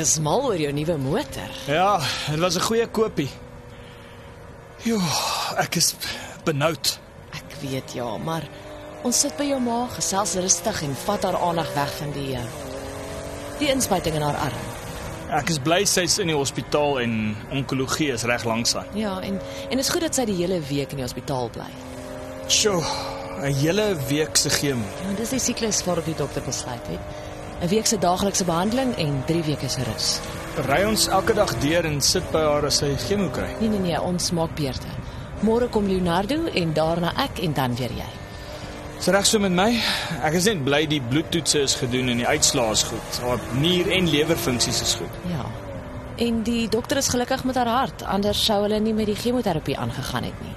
Is mal oor jou nuwe motor. Ja, dit was 'n goeie koopie. Jo, ek is benoud. Ek weet ja, maar ons sit by jou ma, gesels rustig en vat haar aandag weg van die eh, die inspuiting in haar arm. Ek is bly sy's in die hospitaal en onkologie is reg langs aan. Ja, en en is goed dat sy die hele week in die hospitaal bly. Sjoe, 'n hele week se chemo. Ja, dis die siklus waarop die dokter besluit het. 'n Week se daaglikse behandeling en 3 weke se rus. Ry ons elke dag deur en sit by haar as sy chemo kry. Nee nee nee, ons maak beurte. Môre kom Leonardo en daarna ek en dan weer jy. Is reg so met my? Ek is net bly die bloedtoetse is gedoen en die uitslae is goed. Haar nier en lewerfunksies is goed. Ja. En die dokter is gelukkig met haar hart, anders sou hulle nie met die chemoterapie aangegaan het nie.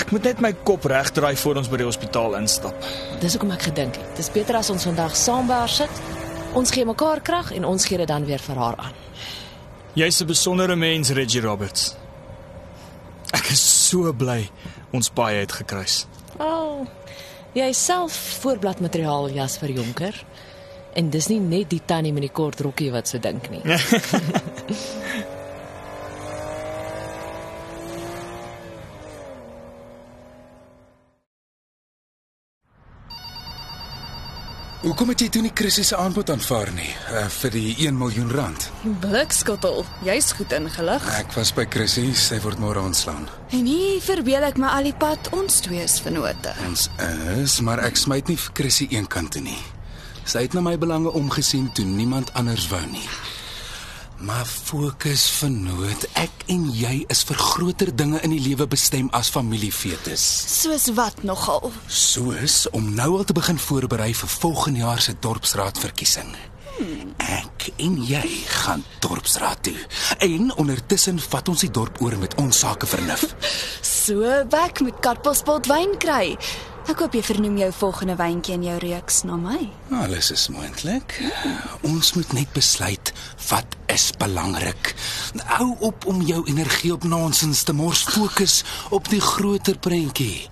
Ek moet net my kop regdraai voor ons by die hospitaal instap. Dis hoekom ek gedink het. Dis beter as ons vandag saam by haar sit. Ons gee mekaar krag en ons gee dit dan weer vir haar aan. Jy's 'n besondere mens, Reggie Roberts. Ek is so bly ons paai het gekruis. O. Oh, jy self voorbladmateriaal Jasper Jonker. En dis nie net die tannie met die kort rokkie wat so dink nie. Hoekom het jy toe nie Chrissy se aanbod aanvaar nie uh, vir die 1 miljoen rand? Blikskottel, jy's goed ingelig. Ek was by Chrissy, sy word môre ontslaan. En hier verbeel ek my al die pad ons twee is vennote. Ons is, maar ek smyt nie vir Chrissy een kant toe nie. Sy het na my belange omgesien toe niemand anders wou nie. Maar fokus vernoot, ek en jy is vir groter dinge in die lewe bestem as familiefetus. Soos wat nogal? Soos om nou al te begin voorberei vir volgende jaar se dorpsraadverkiesing. Ek en jy gaan dorpsraad toe. En ondertussen vat ons die dorp oor met ons sake vernuf. So bek met katbospot wyn kry. Ek hoop jy vernoem jou volgende wyntjie in jou reeks na my. Alles is moontlik. Ons moet net besluit wat is belangrik. Hou op om jou energie op nonsens te mors. Fokus op die groter prentjie.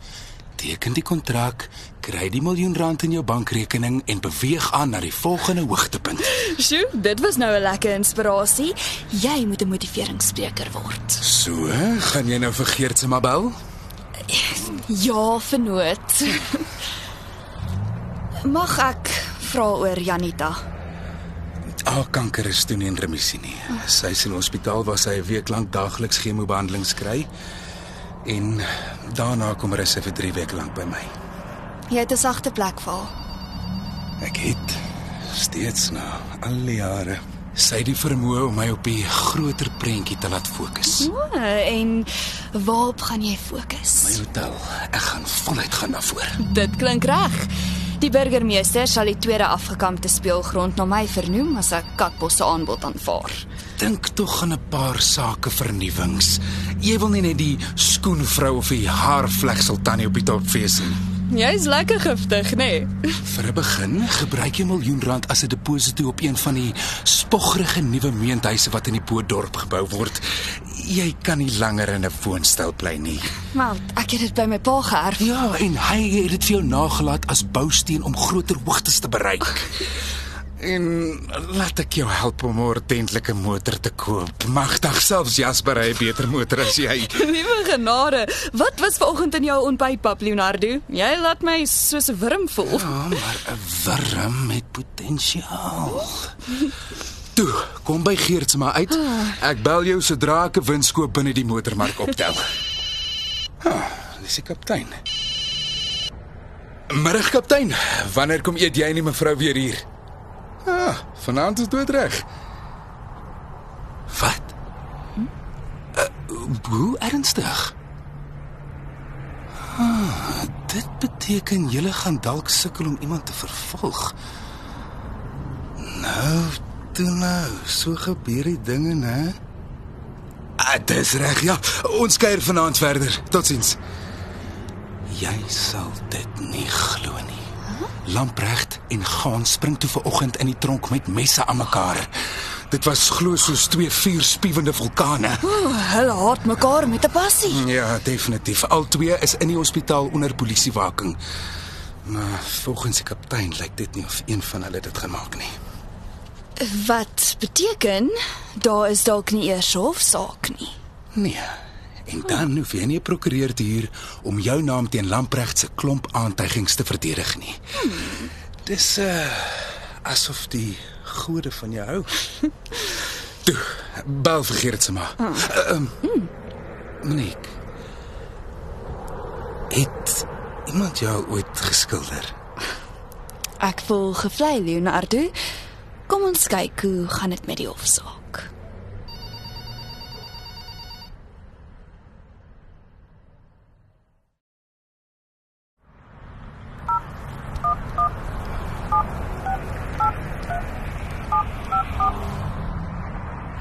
Teken die kontrak, kry die miljoen rand in jou bankrekening en beweeg aan na die volgende hoogtepunt. Sjoe, dit was nou 'n lekker inspirasie. Jy moet 'n motiveringsspreker word. So, gaan jy nou vir Geert se mabel? Ja, vernoot. Mag ek vra oor Janita? Haar kanker is toe nie in remissie nie. Sy is in die hospitaal waar sy 'n week lank daagliks chemobehandelings kry. En daarna kom sy vir 3 weke lank by my. Jy het 'n sagte plek vir haar. Ek het steeds na al die jare sy die vermoë om my op die groter prentjie te laat fokus. O, en waarop gaan jy fokus? My hotel, ek gaan voluit gaan daarvoor. Dit klink reg. Die burgemeester sal die tweede afgekampte speelgrond na my vernoem as ek Katbos se aanbod aanvaar. Dink tog aan 'n paar sake vernuwings. Jy wil nie net die skoenvrou of die haarvleksel tannie op die top fees nie. Jy's lekker giftig, nê? Nee? Vir 'n begin, gebruik jy 'n miljoen rand as 'n deposito op een van die spoggerige nuwe meentuise wat in die Poortdorp gebou word. Jy kan nie langer in 'n woonstel bly nie. Wel, ek het dit by my pa geërf. Ja, en hy het dit vir jou nagelaat as bousteen om groter hoogtes te bereik. En laat ek jou help om 'n ordentlike motor te koop. Magtig selfs Jasper hy 'n beter motor as jy. Liewe genade, wat was vanoggend in jou ontbytpap, Leonardo? Jy laat my soos 'n wurm voel. Ja, maar 'n wurm met potensiaal. Toe, kom by Geert se maar uit. Ek bel jou sodra ek 'n winskoop binne die motormark optel. Ah, dis die kaptein. Middag kaptein. Wanneer kom eet jy en die mevrou weer hier? Ah, vanaand is dood reg. Wat? Uh, hoe ernstig? Ah, dit beteken julle gaan dalk sukkel om iemand te vervolg. Nou, toe nou, so gebeur die dinge, né? Ah, dis reg. Ja, ons kuier vanaand verder. Totsiens. Jy sal dit nie glo nie. Lamprecht en gaan spring toe vanoggend in die tronk met messe aan mekaar. Dit was glo soos twee vuurspiewende vulkane. Oeh, hulle haat mekaar met 'n passie. Ja, definitief. Al twee is in die hospitaal onder polisiewaking. Maar volgens die kaptein lyk dit nie of een van hulle dit gemaak nie. Wat beteken daar is dalk nie eers hofsaak nie. Nee. En dan hoef jy nie 'n prokureur te huur om jou naam teen Lamprecht se klomp aantuigings te verdedig nie. Dis uh asof die gode van jou hou. Toe, bel vergeet dit se maar. Ehm Monique. Het iemand jou ooit geskilder? Ek voel gevlei Leonardo. Kom ons kyk hoe gaan dit met die hofsaak.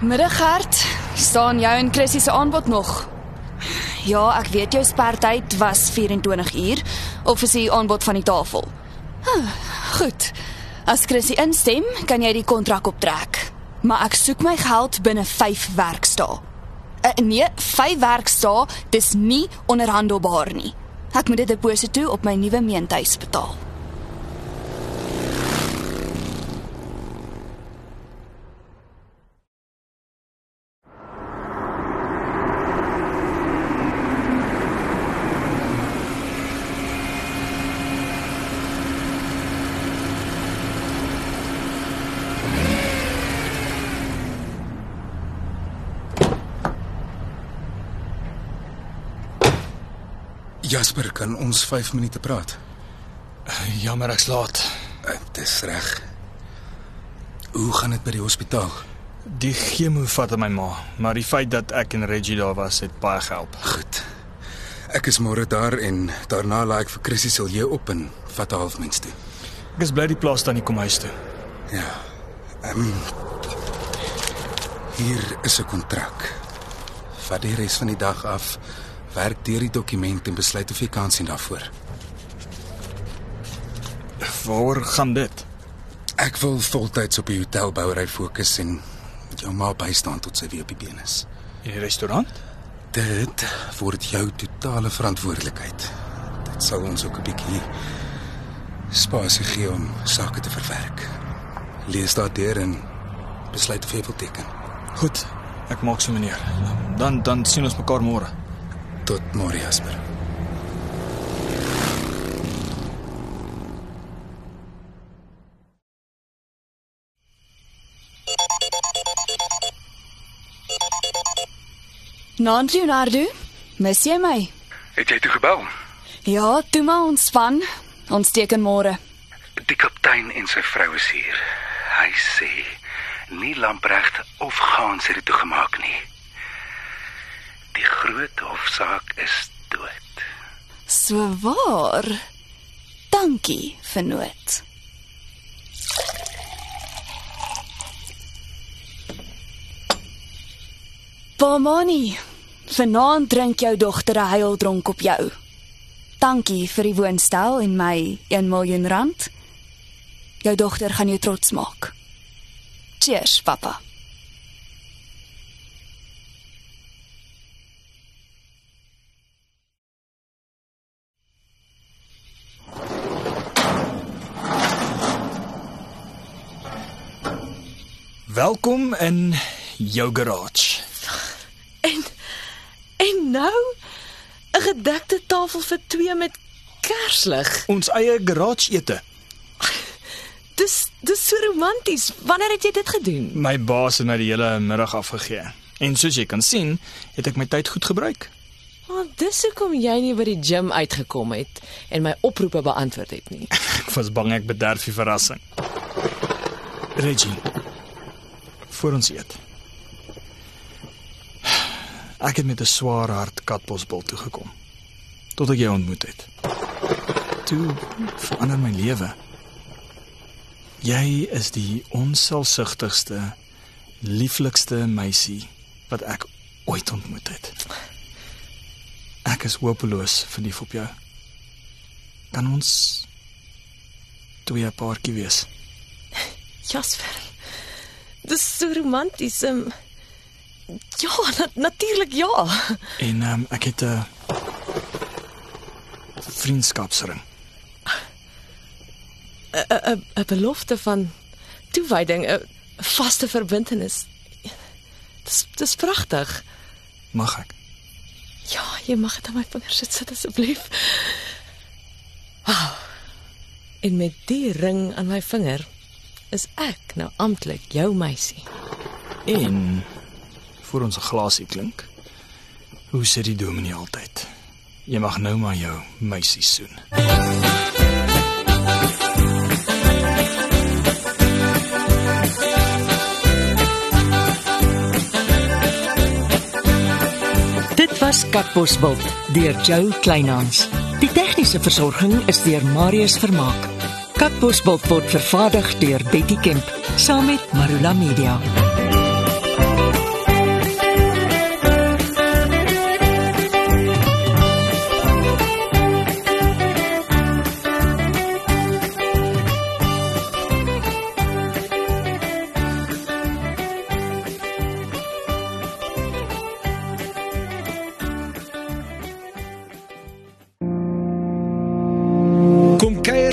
Middag Gert, staan jou en Chrissy se aanbod nog? Ja, ek weet jou spertyd was 24 uur of is die aanbod van die tafel? Huh, goed. As Chrissy instem, kan jy die kontrak optrek. Maar ek soek my geld binne 5 werksdae. Uh, nee, 5 werksdae, dis nie onderhandelbaar nie. Ek moet dit deposito op my nuwe meentuis betaal. Jasper, kan ons 5 minute praat? Jammer ek's laat. Uh, dis reg. Hoe gaan dit by die hospitaal? Die chemo vat aan my ma, maar die feit dat ek en Reggie daar was, het baie gehelp. Goed. Ek is môre daar en daarna laai ek vir Chrissy sal jy op en vat 'n halfmens toe. Ek is bly die plaas dan nie kom huis toe. Ja. Ehm um, Hier is 'n kontrak. Vat die res van die dag af, werk deur die dokument en besluit of jy kan sien daarvoor. Waar gaan dit? Ek wil voltyds op die hotelbouery fokus en jou ma bystaan tot sy weer op die been is. Die restaurant? Dit word jou totale verantwoordelikheid. Dit sal ons ook 'n bietjie spasie gee om sake te verwerk. Lees daardeur en besluit of jy wil teken. Goed, ek maak so meneer. Dan dan sien ons mekaar môre. Tot môre Jasper. Naam Leonardo, mis jy my? Het jy toe gebel? Ja, toe maar ontspan. Ons teken môre. Die kaptein en sy vrou is hier. Hy sê nie Lamprecht of Gans het dit toegemaak nie. Groot hofsaak is dood. So waar. Dankie, vernoot. Pomani, vanaand drink jou dogter 'n heildronk op jou. Dankie vir die woonstel en my 1 miljoen rand. Jou dogter gaan jou trots maak. Cheers, pappa. Welkom in jou garage. En en nou 'n gedekte tafel vir twee met kerslig. Ons eie garage ete. Dis dis so romanties. Wanneer het jy dit gedoen? My baas het my die hele middag afgegee. En soos jy kan sien, het ek my tyd goed gebruik. Want oh, dis hoekom jy nie by die gim uitgekom het en my oproepe beantwoord het nie. Ek was bang ek bederf die verrassing. Reggie. Voor ons eet. Ek het met 'n swaar hart Katbosbil toe gekom tot ek jou ontmoet het. Toe verander my lewe. Jy is die onselfsugtigste, lieflikste meisie wat ek ooit ontmoet het. Ek is hopeloos verlief op jou. Kan ons twee 'n paartjie wees? Jasper. Dis so romanties. Um, ja, na natuurlik ja. En um, ek het 'n vriendskapsring. 'n 'n belofte van toewyding, 'n vaste verbintenis. Dis dis pragtig. Mag ek? Ja, jy mag dit aan my vingers sit, sit asseblief. Wow. En met die ring aan my vinger is ek nou amptelik jou meisie. En voor ons 'n glasie klink. Hoe sê die dominee altyd? Jy mag nou maar jou meisie soen. Dit was Katbosveld deur Jo Kleinhans. Die tegniese versorging is deur Marius Vermaak. Katbosveld word vervaardig deur Betty Kemp saam met Marula Media.